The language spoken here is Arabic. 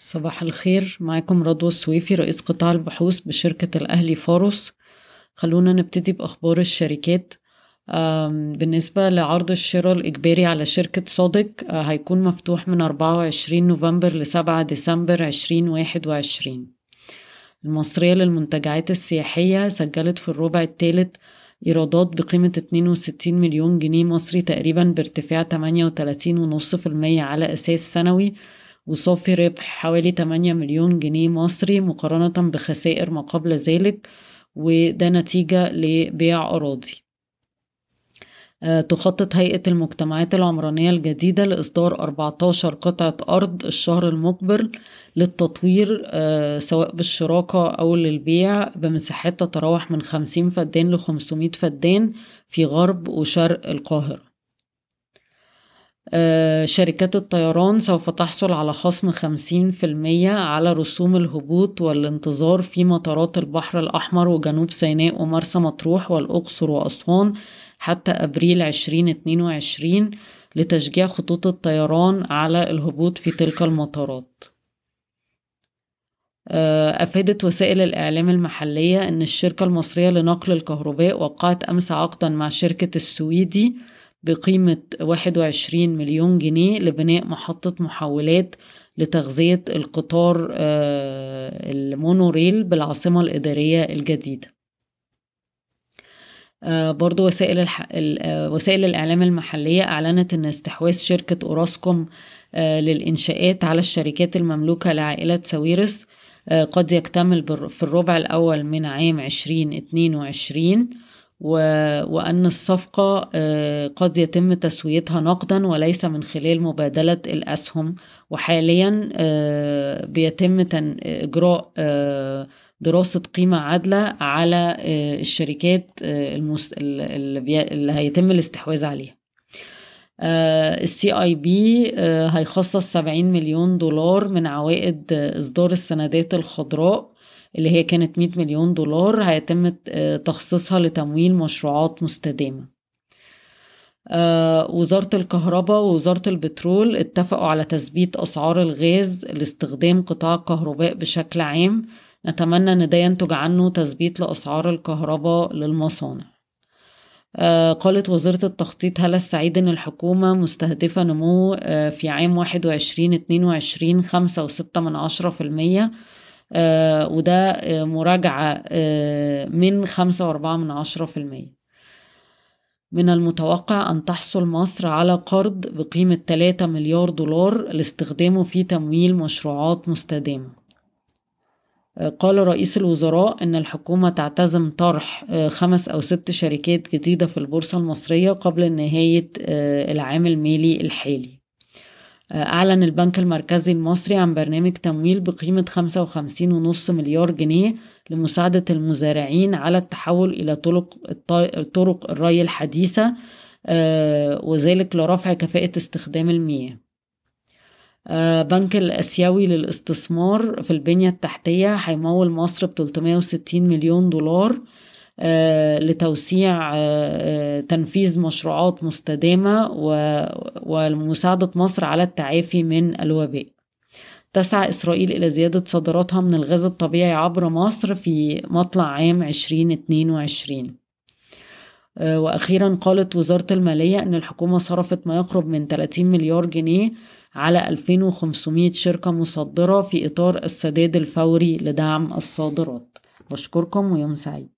صباح الخير. معاكم رضوى السويفي رئيس قطاع البحوث بشركة الأهلي فاروس. خلونا نبتدي بأخبار الشركات. بالنسبة لعرض الشراء الإجباري على شركة صادق هيكون مفتوح من أربعة وعشرين نوفمبر لسبعة ديسمبر عشرين واحد وعشرين. المصرية للمنتجعات السياحية سجلت في الربع الثالث إيرادات بقيمة 62 مليون جنيه مصري تقريبا بارتفاع 38.5% على أساس سنوي وصافي ربح حوالي 8 مليون جنيه مصري مقارنة بخسائر ما قبل ذلك وده نتيجة لبيع أراضي. آه، تخطط هيئة المجتمعات العمرانية الجديدة لإصدار 14 قطعة أرض الشهر المقبل للتطوير آه، سواء بالشراكة أو للبيع بمساحات تتراوح من 50 فدان ل 500 فدان في غرب وشرق القاهرة. شركات الطيران سوف تحصل على خصم خمسين في المية على رسوم الهبوط والانتظار في مطارات البحر الأحمر وجنوب سيناء ومرسى مطروح والأقصر وأسوان حتى أبريل عشرين اتنين وعشرين لتشجيع خطوط الطيران على الهبوط في تلك المطارات. آه، أفادت وسائل الإعلام المحلية أن الشركة المصرية لنقل الكهرباء وقعت أمس عقدا مع شركة السويدي بقيمة 21 مليون جنيه لبناء محطة محولات لتغذية القطار آه، المونوريل بالعاصمة الإدارية الجديدة. آه، برضو وسائل, الح... آه، وسائل الإعلام المحلية أعلنت أن استحواذ شركة أوراسكوم للإنشاءات على الشركات المملوكة لعائلة ساويرس قد يكتمل في الربع الأول من عام 2022 و... وأن الصفقة آه، قد يتم تسويتها نقدا وليس من خلال مبادلة الأسهم. وحاليا آه، بيتم إجراء آه، دراسة قيمة عادلة على الشركات اللي هيتم الاستحواذ عليها. السي اي بي هيخصص 70 مليون دولار من عوائد إصدار السندات الخضراء. اللي هي كانت 100 مليون دولار هيتم آه، تخصيصها لتمويل مشروعات مستدامة. آه، وزارة الكهرباء ووزارة البترول اتفقوا على تثبيت أسعار الغاز لاستخدام قطاع الكهرباء بشكل عام. نتمنى أن ده ينتج عنه تثبيت لأسعار الكهرباء للمصانع. آه، قالت وزيرة التخطيط هلا السعيد أن الحكومة مستهدفة نمو في عام واحد وعشرين اتنين وعشرين خمسة وستة من عشرة في المية وده آه، مراجعة آه، من خمسة وأربعة من عشرة في المية. من المتوقع أن تحصل مصر على قرض بقيمة 3 مليار دولار لاستخدامه في تمويل مشروعات مستدامة. قال رئيس الوزراء أن الحكومة تعتزم طرح خمس أو ست شركات جديدة في البورصة المصرية قبل نهاية العام المالي الحالي. أعلن البنك المركزي المصري عن برنامج تمويل بقيمة 55.5 مليار جنيه لمساعدة المزارعين على التحول إلى طرق, طرق الري الحديثة آه، وذلك لرفع كفاءة استخدام المياه. آه، بنك الأسيوي للاستثمار في البنية التحتية هيمول مصر ب 360 مليون دولار لتوسيع آه، آه، تنفيذ مشروعات مستدامة ومساعدة مصر على التعافي من الوباء. تسعى إسرائيل إلى زيادة صادراتها من الغاز الطبيعي عبر مصر في مطلع عام 2022 وأخيرا قالت وزارة المالية أن الحكومة صرفت ما يقرب من 30 مليار جنيه على 2500 شركة مصدرة في إطار السداد الفوري لدعم الصادرات. بشكركم ويوم سعيد.